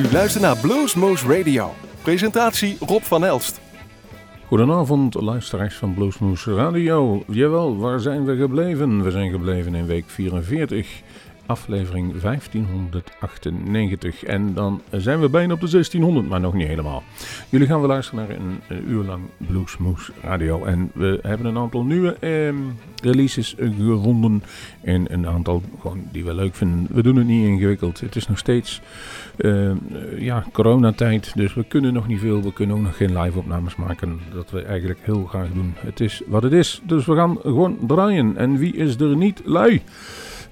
U luistert naar Bluesmoose Radio. Presentatie Rob van Elst. Goedenavond, luisteraars van Bluesmoose Radio. Jawel, waar zijn we gebleven? We zijn gebleven in week 44 aflevering 1598. En dan zijn we bijna op de 1600, maar nog niet helemaal. Jullie gaan we luisteren naar een, uur lang Bluesmoose Radio. En we hebben een aantal nieuwe eh, releases gevonden. En een aantal gewoon die we leuk vinden. We doen het niet ingewikkeld. Het is nog steeds uh, ja, coronatijd. Dus we kunnen nog niet veel. We kunnen ook nog geen live opnames maken. Dat we eigenlijk heel graag doen. Het is wat het is. Dus we gaan gewoon draaien. En wie is er niet lui?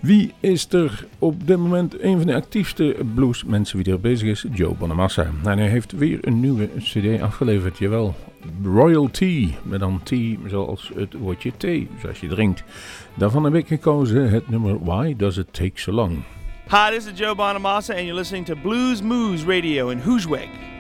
Wie is er op dit moment een van de actiefste bluesmensen wie er bezig is? Joe Bonamassa. En hij heeft weer een nieuwe cd afgeleverd, jawel. Royalty, met dan tea zoals het woordje thee, zoals je drinkt. Daarvan heb ik gekozen het nummer Why Does It Take So Long. Hi, this is Joe Bonamassa and you're listening to Blues Moose Radio in Hoosweg.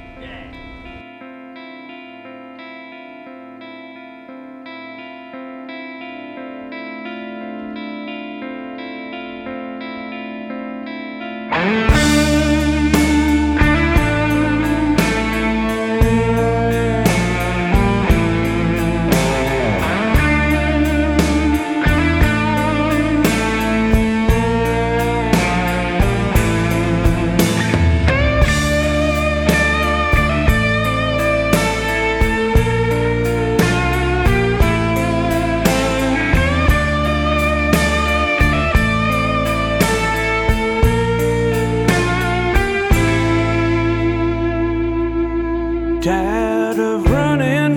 tired of running.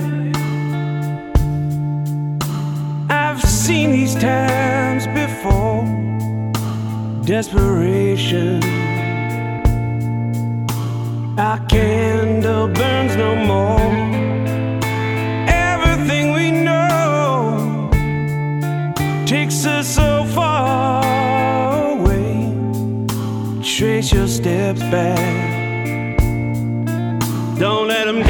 I've seen these times before. Desperation. Our candle burns no more. Everything we know takes us so far away. Trace your steps back. Don't let them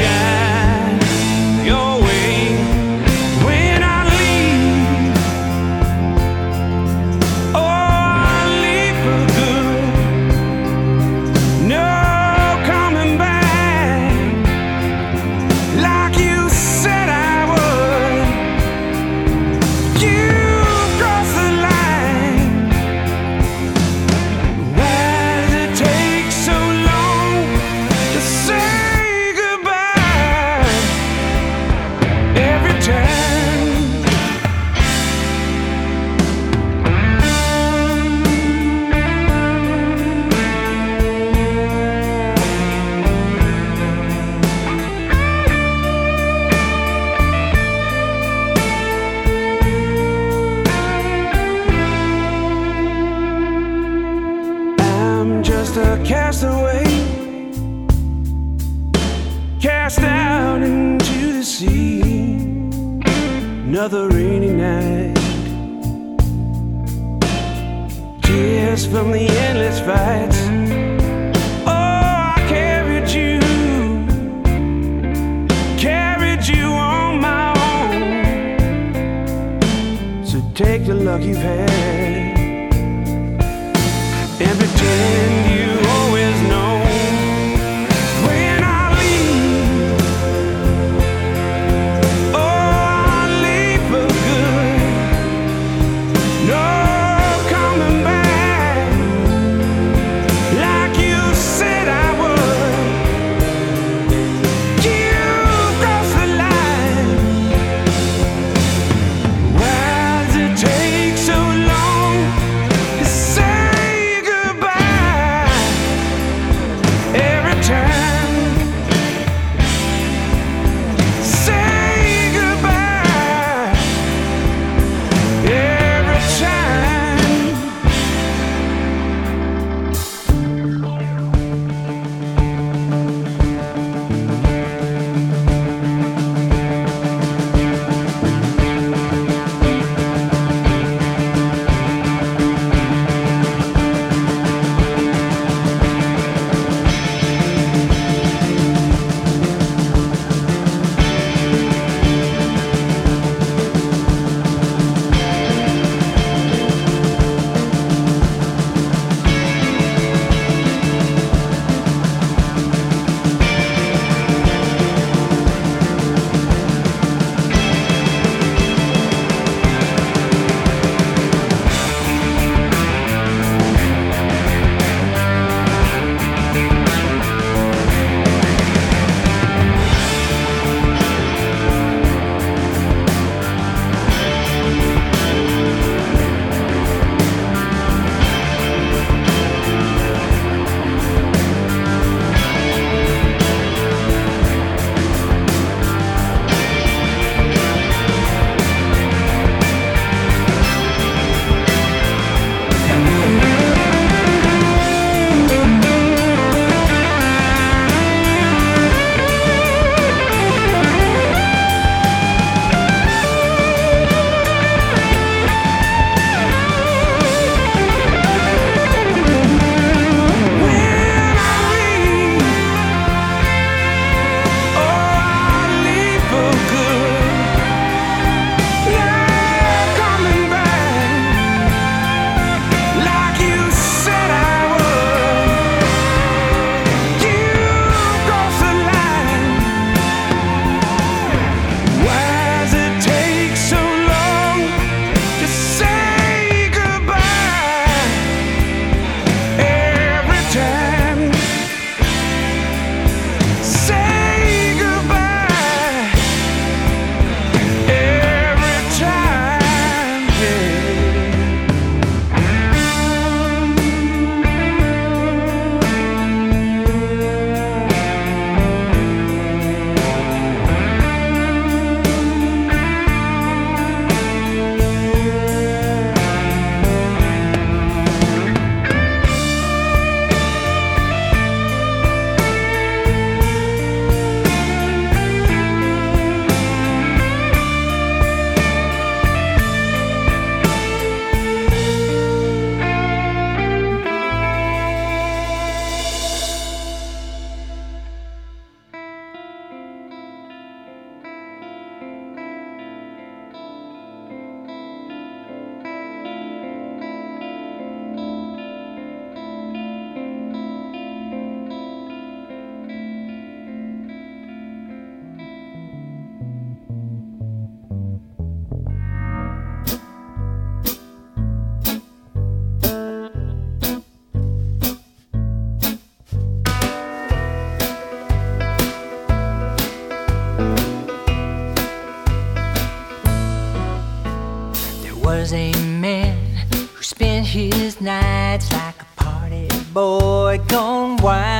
another rainy night. Tears from the endless fights. Oh, I carried you, carried you on my own. So take the luck you've had and pretend. was a man who spent his nights like a party boy gone wild.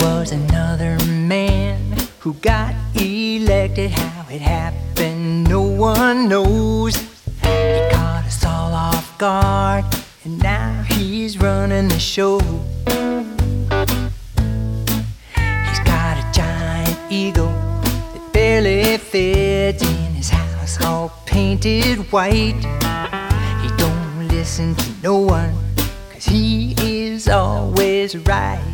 was another man who got elected. How it happened, no one knows. He caught us all off guard, and now he's running the show. He's got a giant ego that barely fits in his house, all painted white. He don't listen to no one, cause he is always right.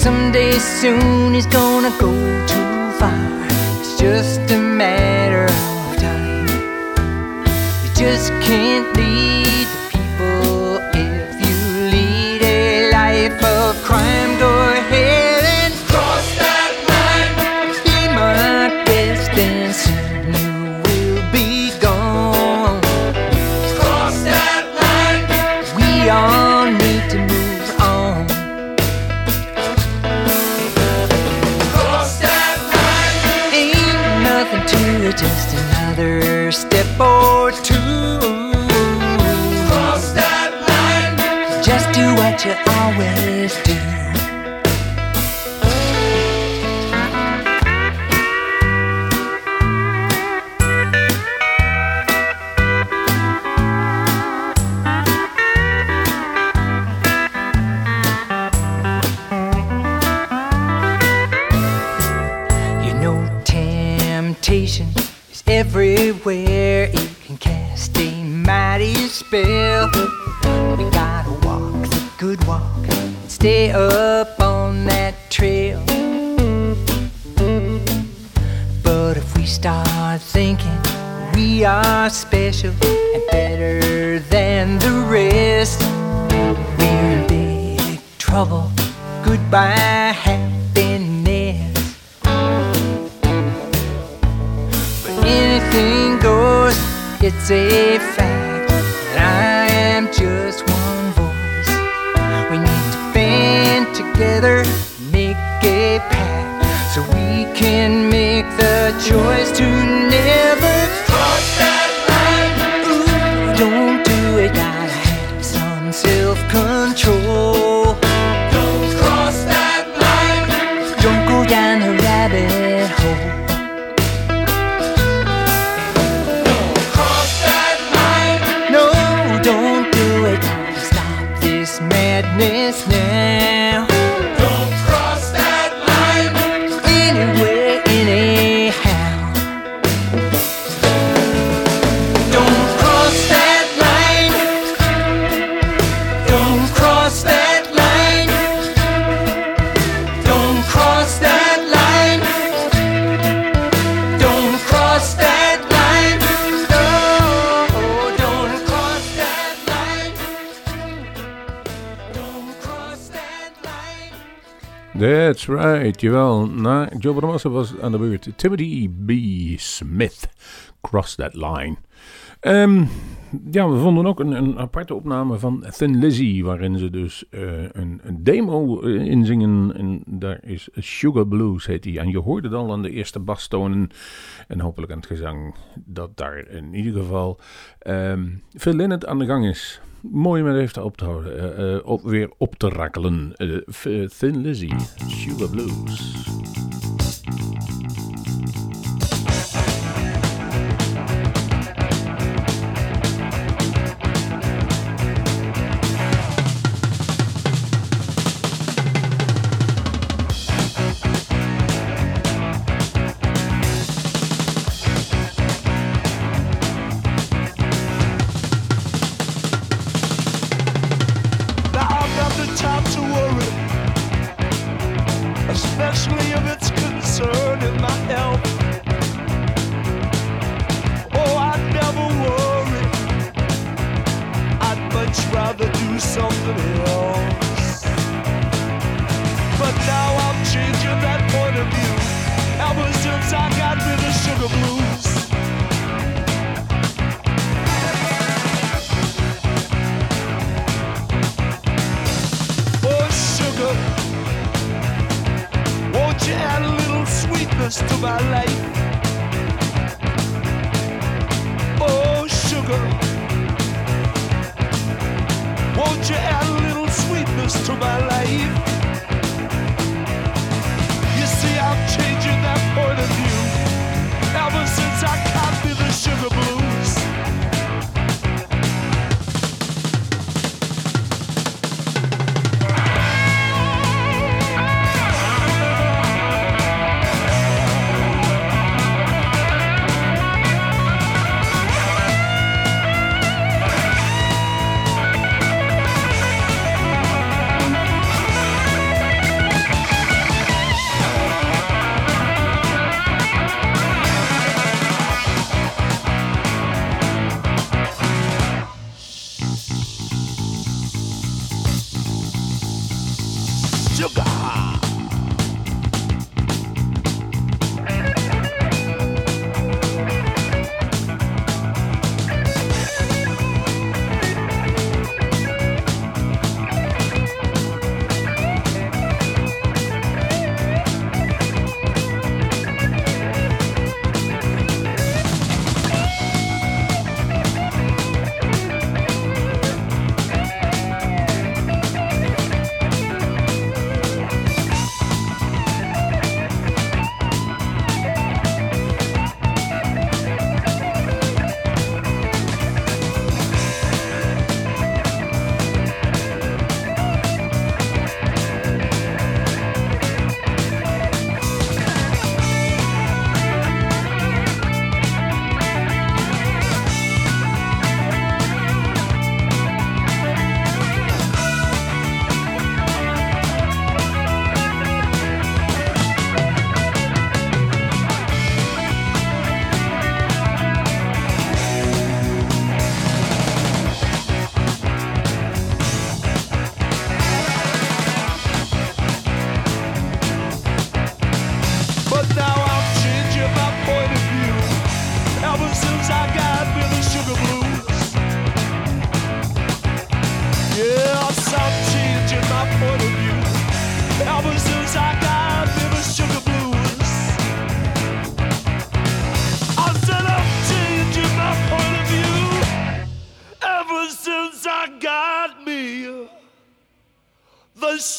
someday soon he's gonna go too far. It's just a matter of time. You just can't lead the people if you lead a life of crime. We are special and better than the rest. We're in big trouble. Goodbye, happiness. But anything goes, it's a fact. And I am just one voice. We need to band together, make a pact, so we can jawel. Na Joe Bonamassa was aan de beurt. Timothy B. Smith, Cross That Line. Ehm, ja, we vonden ook een, een aparte opname van Thin Lizzy, waarin ze dus eh, een, een demo eh, inzingen. En daar is Sugar Blues, heet die. En je hoorde het al aan de eerste bastonen en hopelijk aan het gezang dat daar in ieder geval ehm Phil Lynott aan de gang is. Mooi om even op te houden, eh, eh, op, weer op te rakkelen. Eh, Thin Lizzy, Sugar Blues.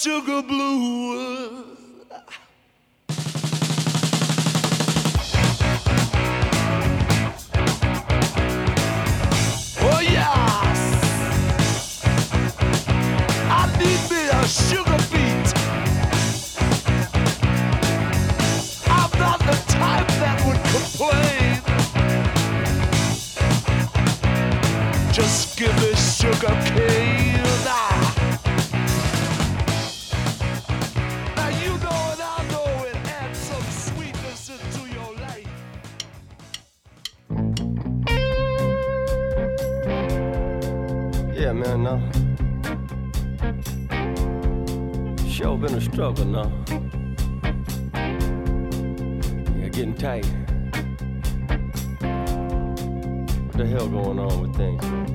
sugar blues. Oh yes, I need me a sugar beat. I'm not the type that would complain. Just give me sugar cane. now. Sure been a struggle now. Yeah, getting tight. What the hell going on with things?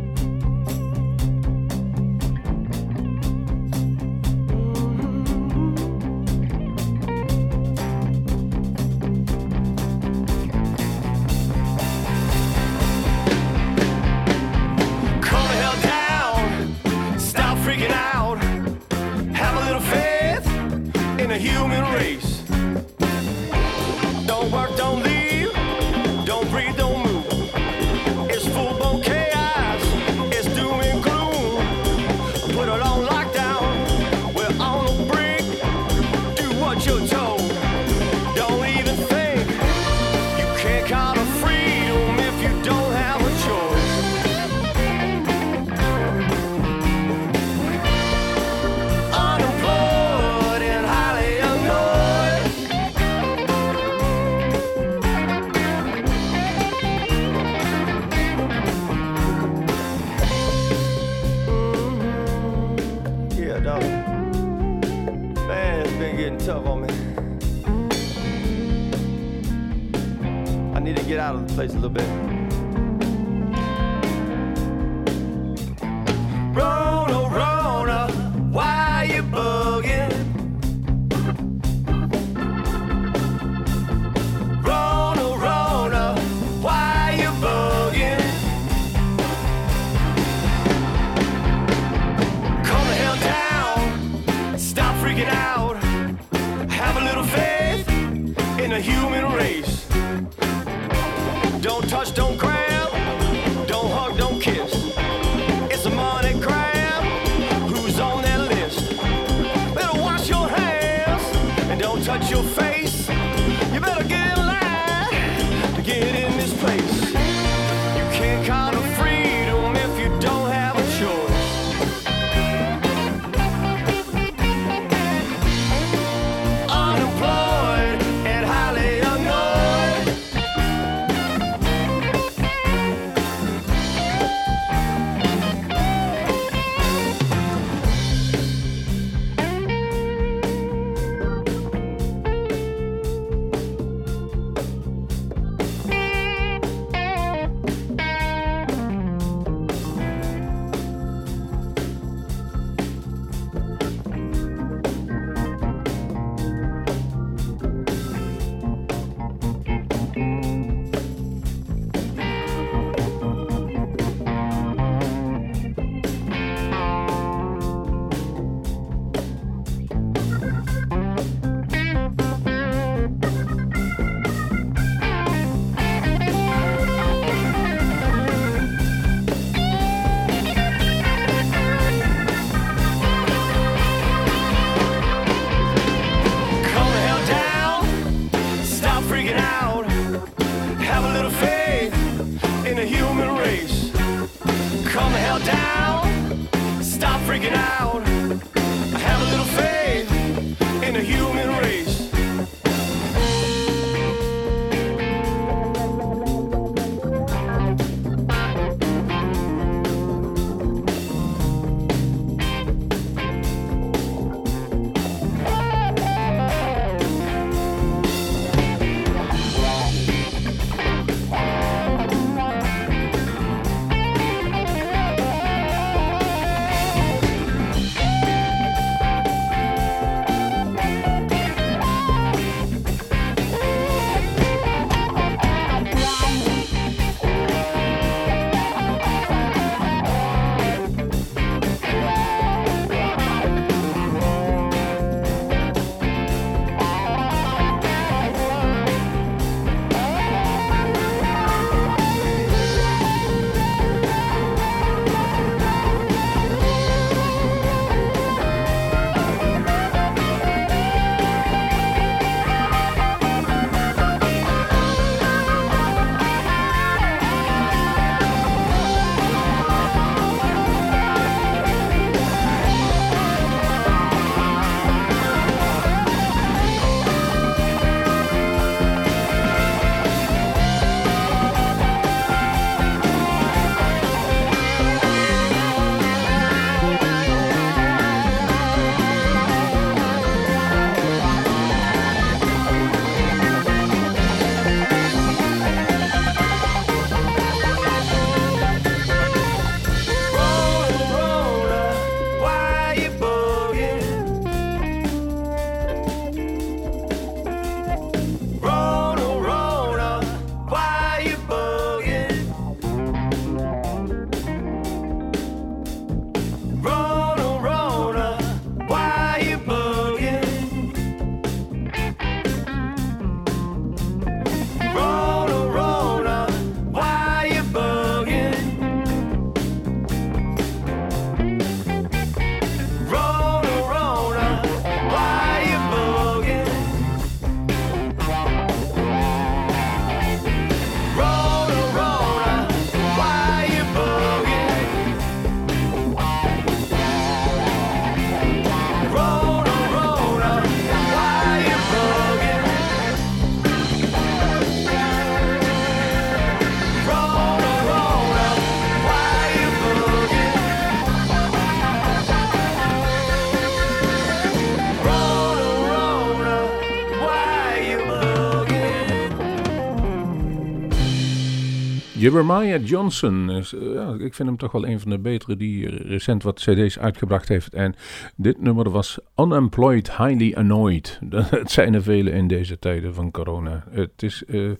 Jeremiah Johnson. Is, eh, ja, ik vind hem toch wel een van de betere die recent wat cd's uitgebracht heeft. En dit nummer was Unemployed Highly Annoyed. Het zijn er vele in deze tijden van corona. Het is, uh,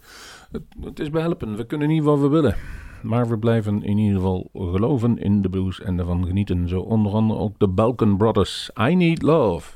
het, het is behelpen. We kunnen niet wat we willen. Maar we blijven in ieder geval geloven in de blues en ervan genieten. Zo onder andere ook de Balkan Brothers. I Need Love.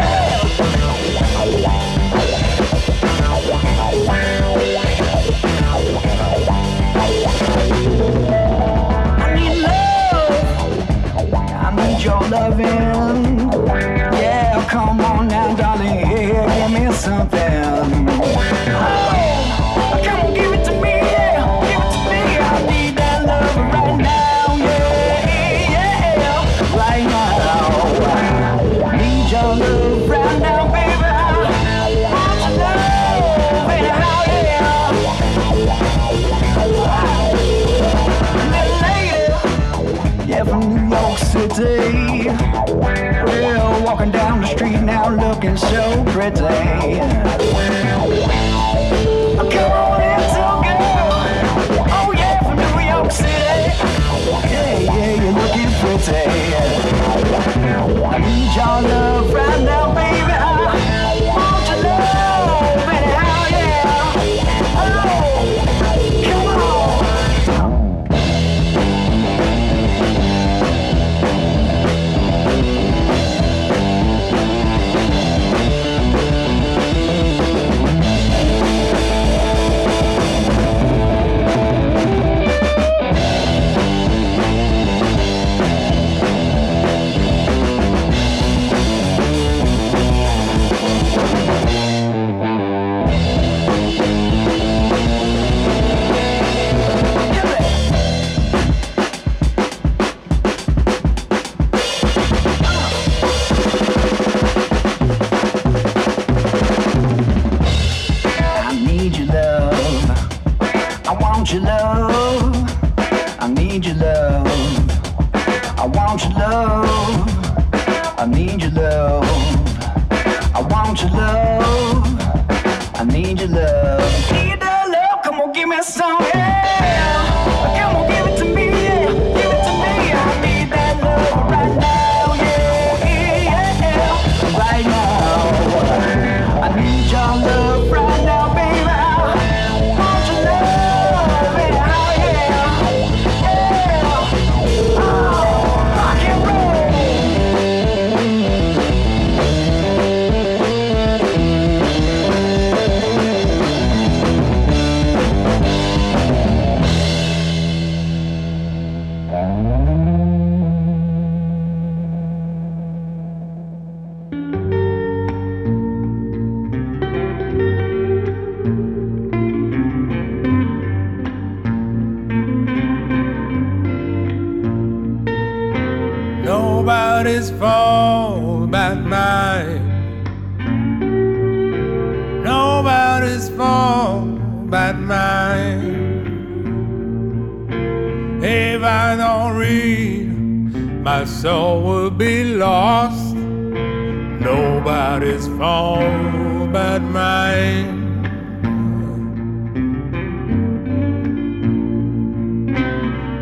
looking so pretty. Come on in. Oh, yeah, from New York City. Yeah, you're looking pretty. I need your love right now, baby. Soul will be lost. Nobody's fault but mine.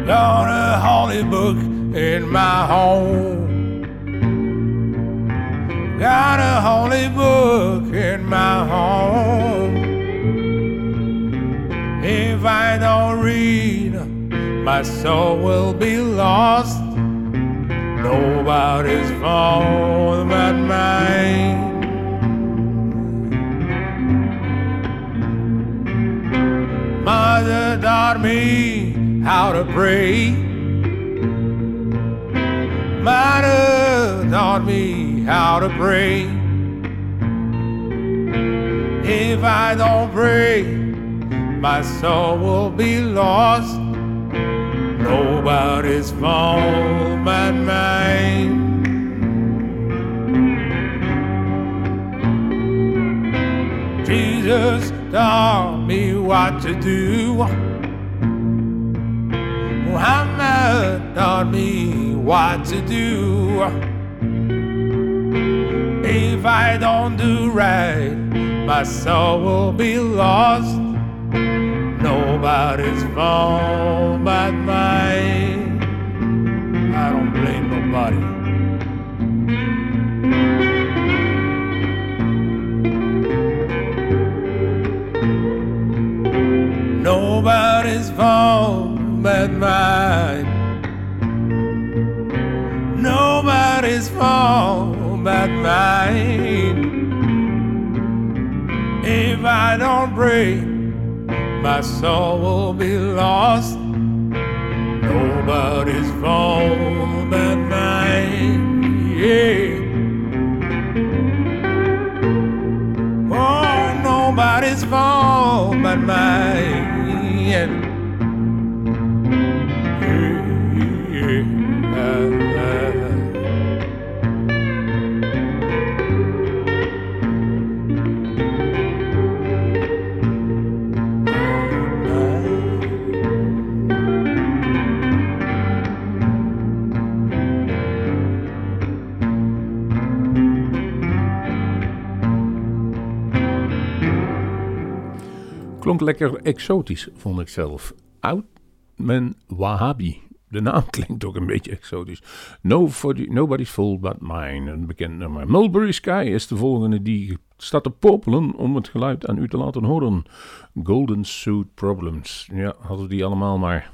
Got a holy book in my home. Got a holy book in my home. If I don't read, my soul will be lost. Nobody's fault but mine. Mother taught me how to pray. Mother taught me how to pray. If I don't pray, my soul will be lost. Nobody's fault but mine. Jesus taught me what to do. Muhammad taught me what to do. If I don't do right, my soul will be lost. Nobody's fault but mine. I don't blame nobody. Nobody's fault but mine. Nobody's fault but mine. If I don't pray, my soul will be lost. Nobody's fault but mine. Yeah. Oh, nobody's fault but mine. Lekker exotisch, vond ik zelf. Outman Wahhabi. De naam klinkt ook een beetje exotisch. Nobody, nobody's Fault But Mine, een bekend nummer. Mulberry Sky is de volgende die staat te popelen om het geluid aan u te laten horen. Golden Suit Problems. Ja, hadden die allemaal maar.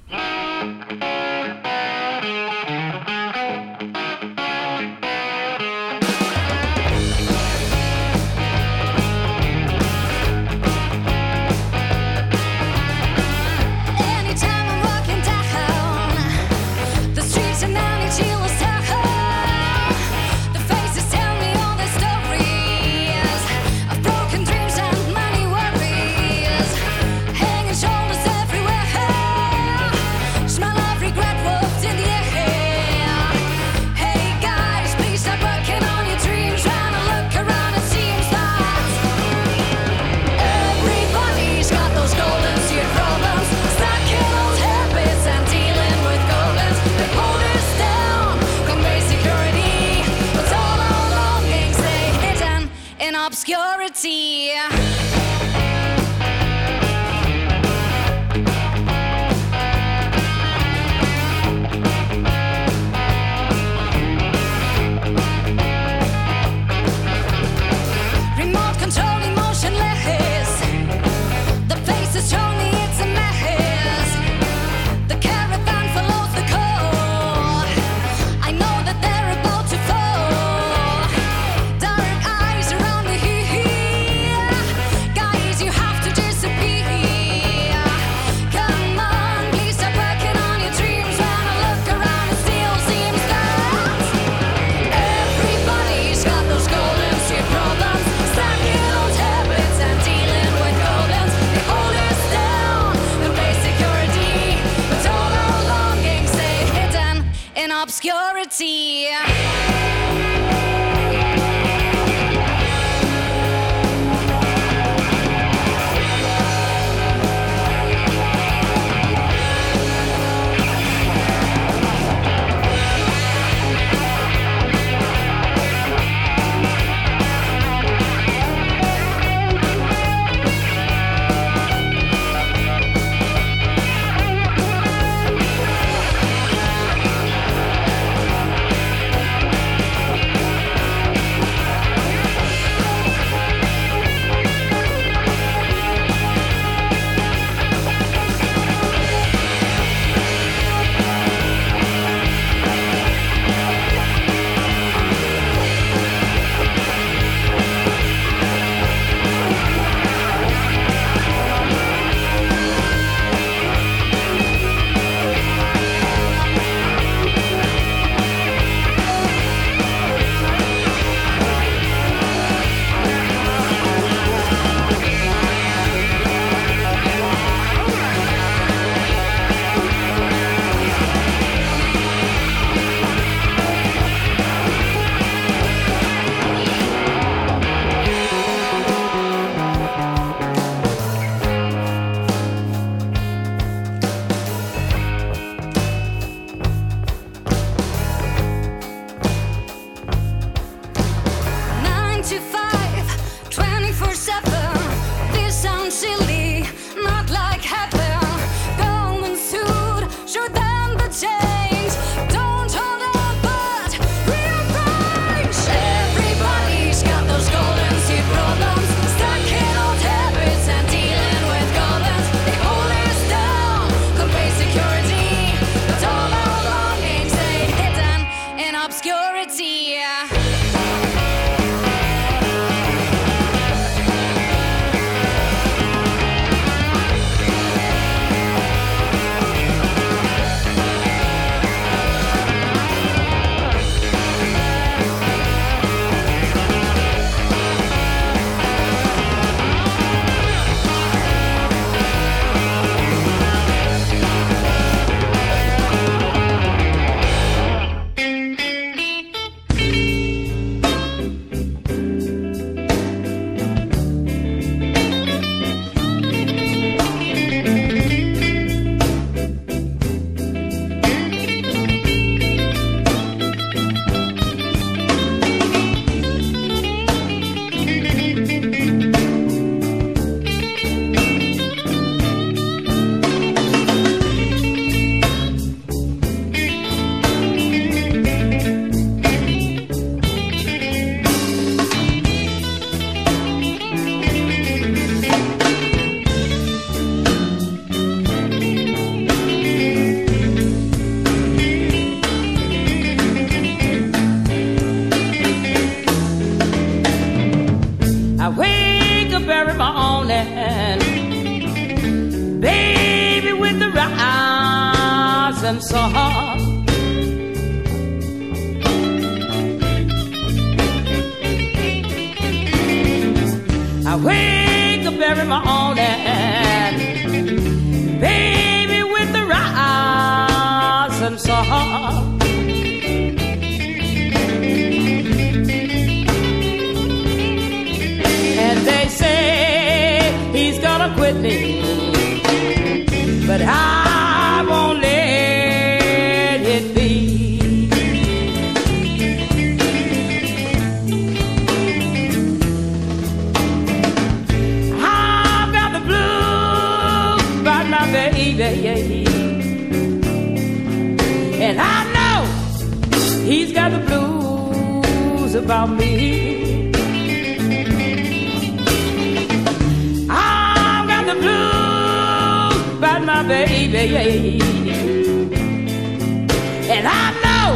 And I know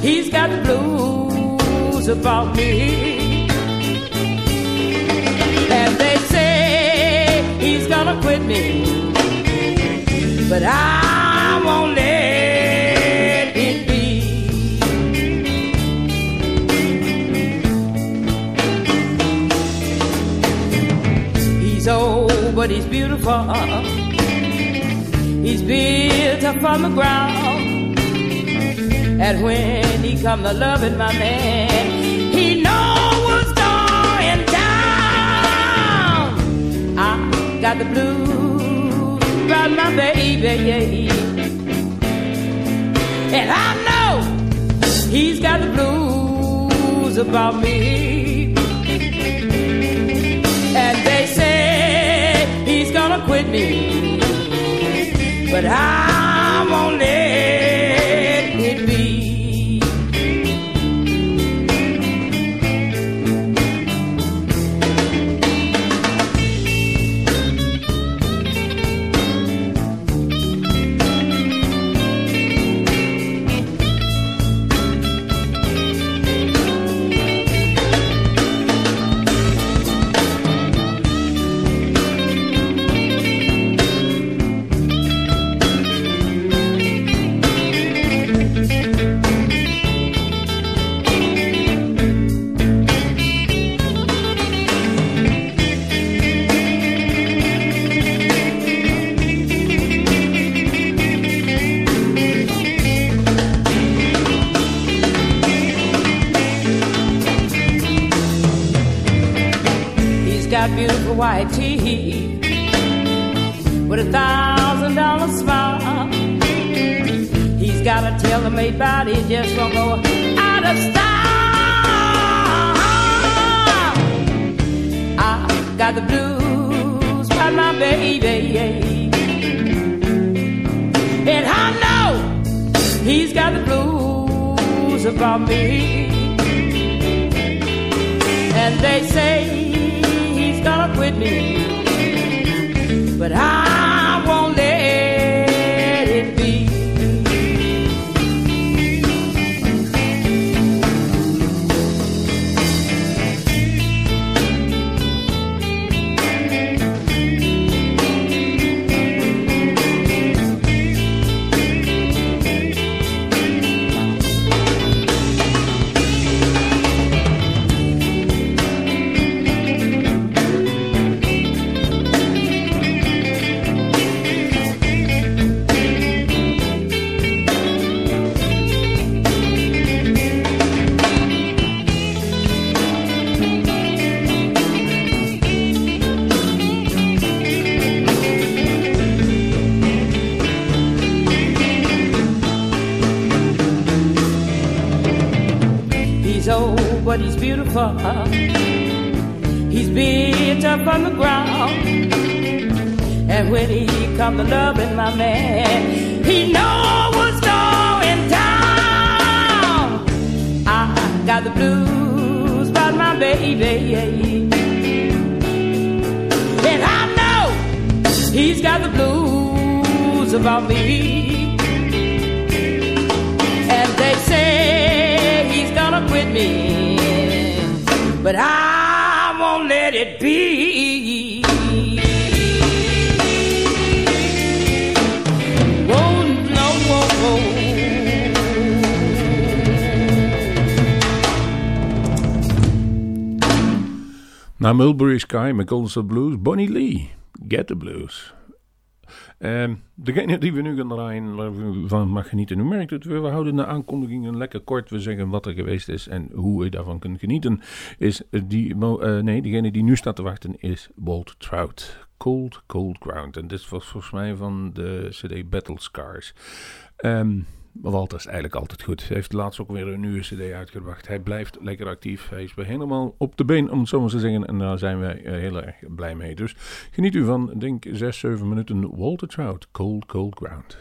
he's got the blues about me. And they say he's gonna quit me, but I won't let it be. He's old, but he's beautiful. He's built up from the ground. And when he come to loving my man, he know what's going down. I got the blues about my baby. And I know he's got the blues about me. And they say he's gonna quit me. But I got beautiful white teeth with a thousand dollar smile. He's got a tailor-made body, just won't go out of style. I got the blues by my baby, and I know he's got the blues about me. And they say he's me, but I beautiful. He's built up on the ground. And when he come to loving my man, he know what's going down. I got the blues about my baby. And I know he's got the blues about me. And they say he's gonna quit me, but I won't let it be. Now, Mulberry Sky, McCulloch's Blues, Bonnie Lee, Get the Blues. Ehm, degene die we nu gaan draaien, van mag genieten. U merkt het, we houden de aankondigingen lekker kort. We zeggen wat er geweest is en hoe u daarvan kunt genieten. Is die, eh, nee, degene die nu staat te wachten is Walt Trout. Cold, Cold Ground. En dit was volgens mij van de CD Battle Scars. Ehm Walter is eigenlijk altijd goed. Hij heeft laatst ook weer een nieuwe CD uitgebracht. Hij blijft lekker actief. Hij is weer helemaal op de been, om het zo maar te zeggen. En daar zijn wij eh, heel erg blij mee. Dus geniet u van, denk 6, 7 minuten Walter Trout. Cold, Cold Ground.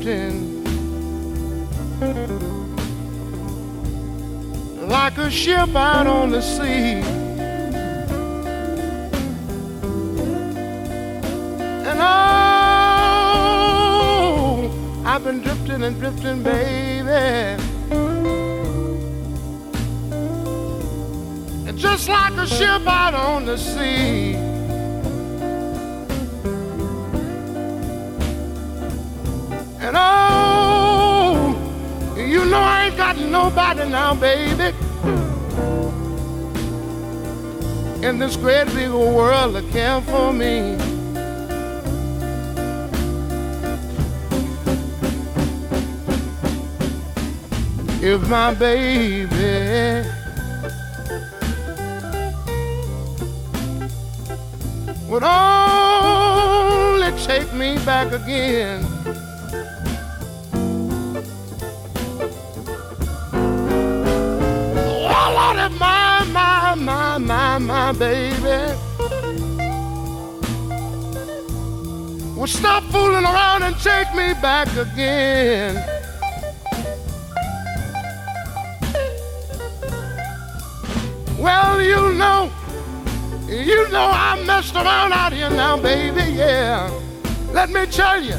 Drifting like a ship out on the sea. And oh, I've been drifting and drifting, baby. And just like a ship out on the sea. And oh, you know I ain't got nobody now, baby. In this great big world that care for me. If my baby would only take me back again. Baby Well, stop fooling around and take me back again. Well, you know, you know I messed around out here now, baby, yeah. Let me tell you,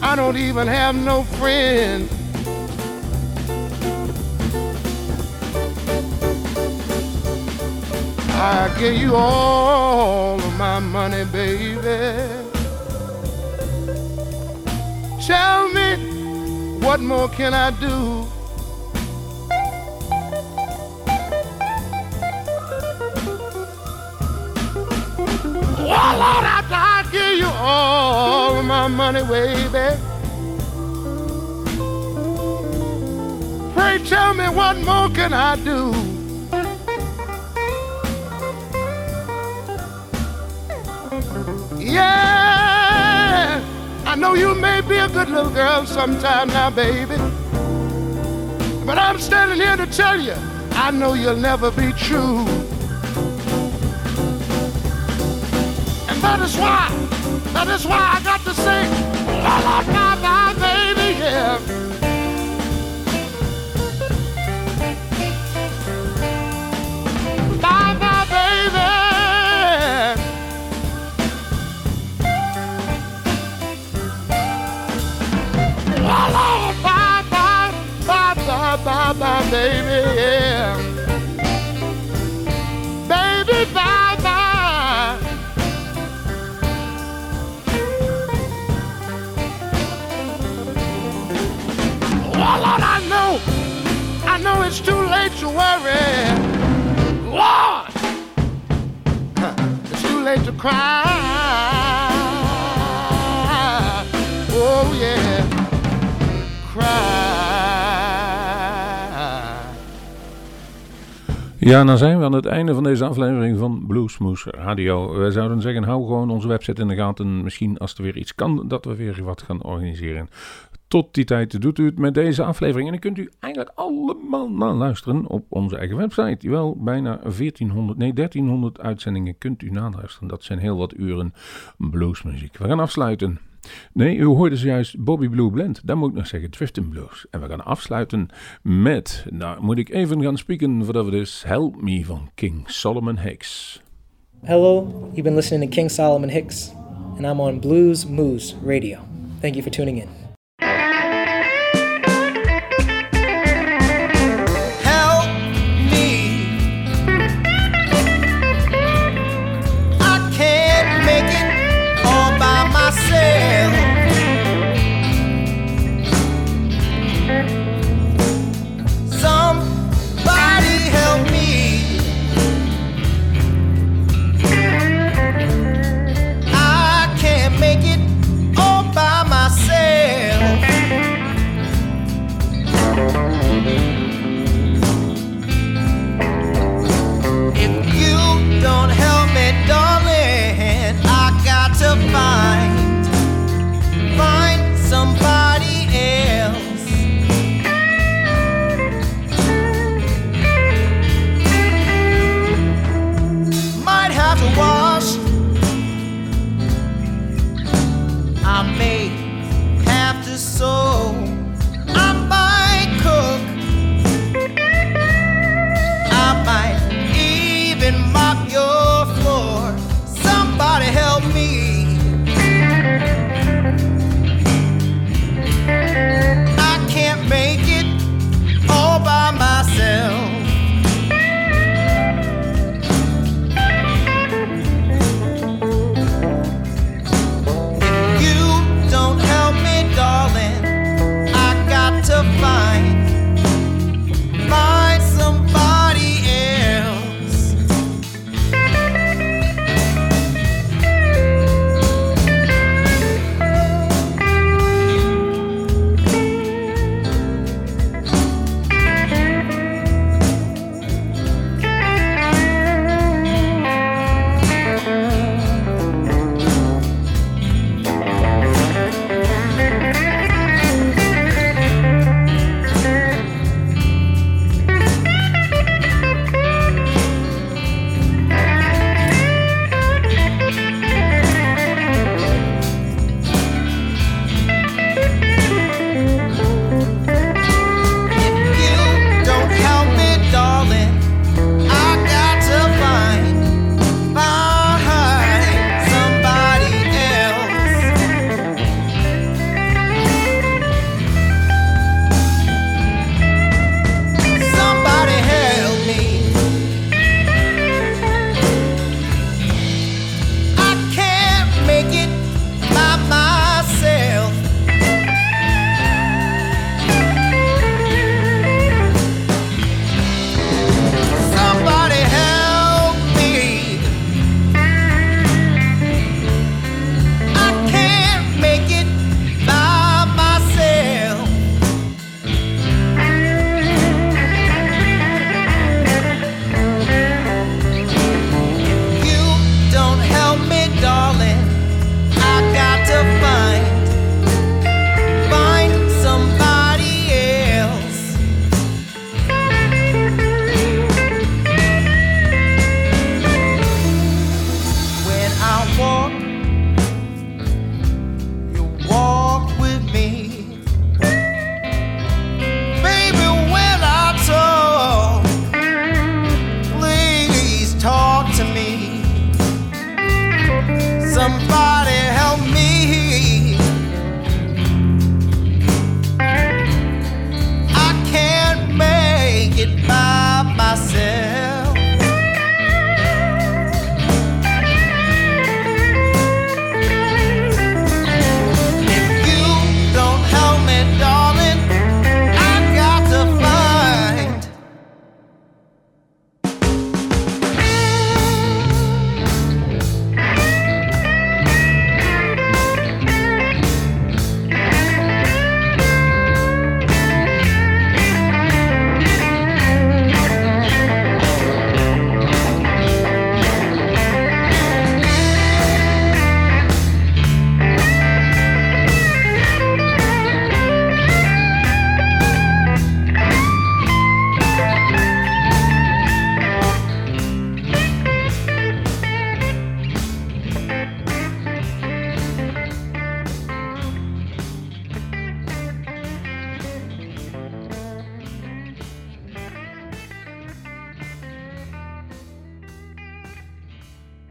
I don't even have no friend. I give you all of my money, baby. Tell me, what more can I do? Oh, Lord, after I give you all of my money, baby. Pray tell me what more can I do? Know you may be a good little girl sometime now, baby. But I'm standing here to tell you, I know you'll never be true. And that is why, that is why I got to say, la la la la, baby, yeah. Bye, baby, yeah. Baby, bye bye. Well, Lord, I know, I know it's too late to worry. Lord, it's too late to cry. Oh yeah, Ja, dan zijn we aan het einde van deze aflevering van Bluesmoes Radio. We zouden zeggen, hou gewoon onze website in de gaten. Misschien als er weer iets kan, dat we weer wat gaan organiseren. Tot die tijd doet u het met deze aflevering. En dan kunt u eigenlijk allemaal naar luisteren op onze eigen website. Wel, bijna 1400, nee 1300 uitzendingen kunt u naluisteren. Dat zijn heel wat uren bluesmuziek. We gaan afsluiten. Nee, u hoorde zojuist Bobby Blue Blend. Dan moet ik nog zeggen Drifting Blues. En we gaan afsluiten met, nou moet ik even gaan spieken voordat we dus Help Me van King Solomon Hicks. Hello, you've been listening to King Solomon Hicks, and I'm on Blues Moose Radio. Thank you for tuning in.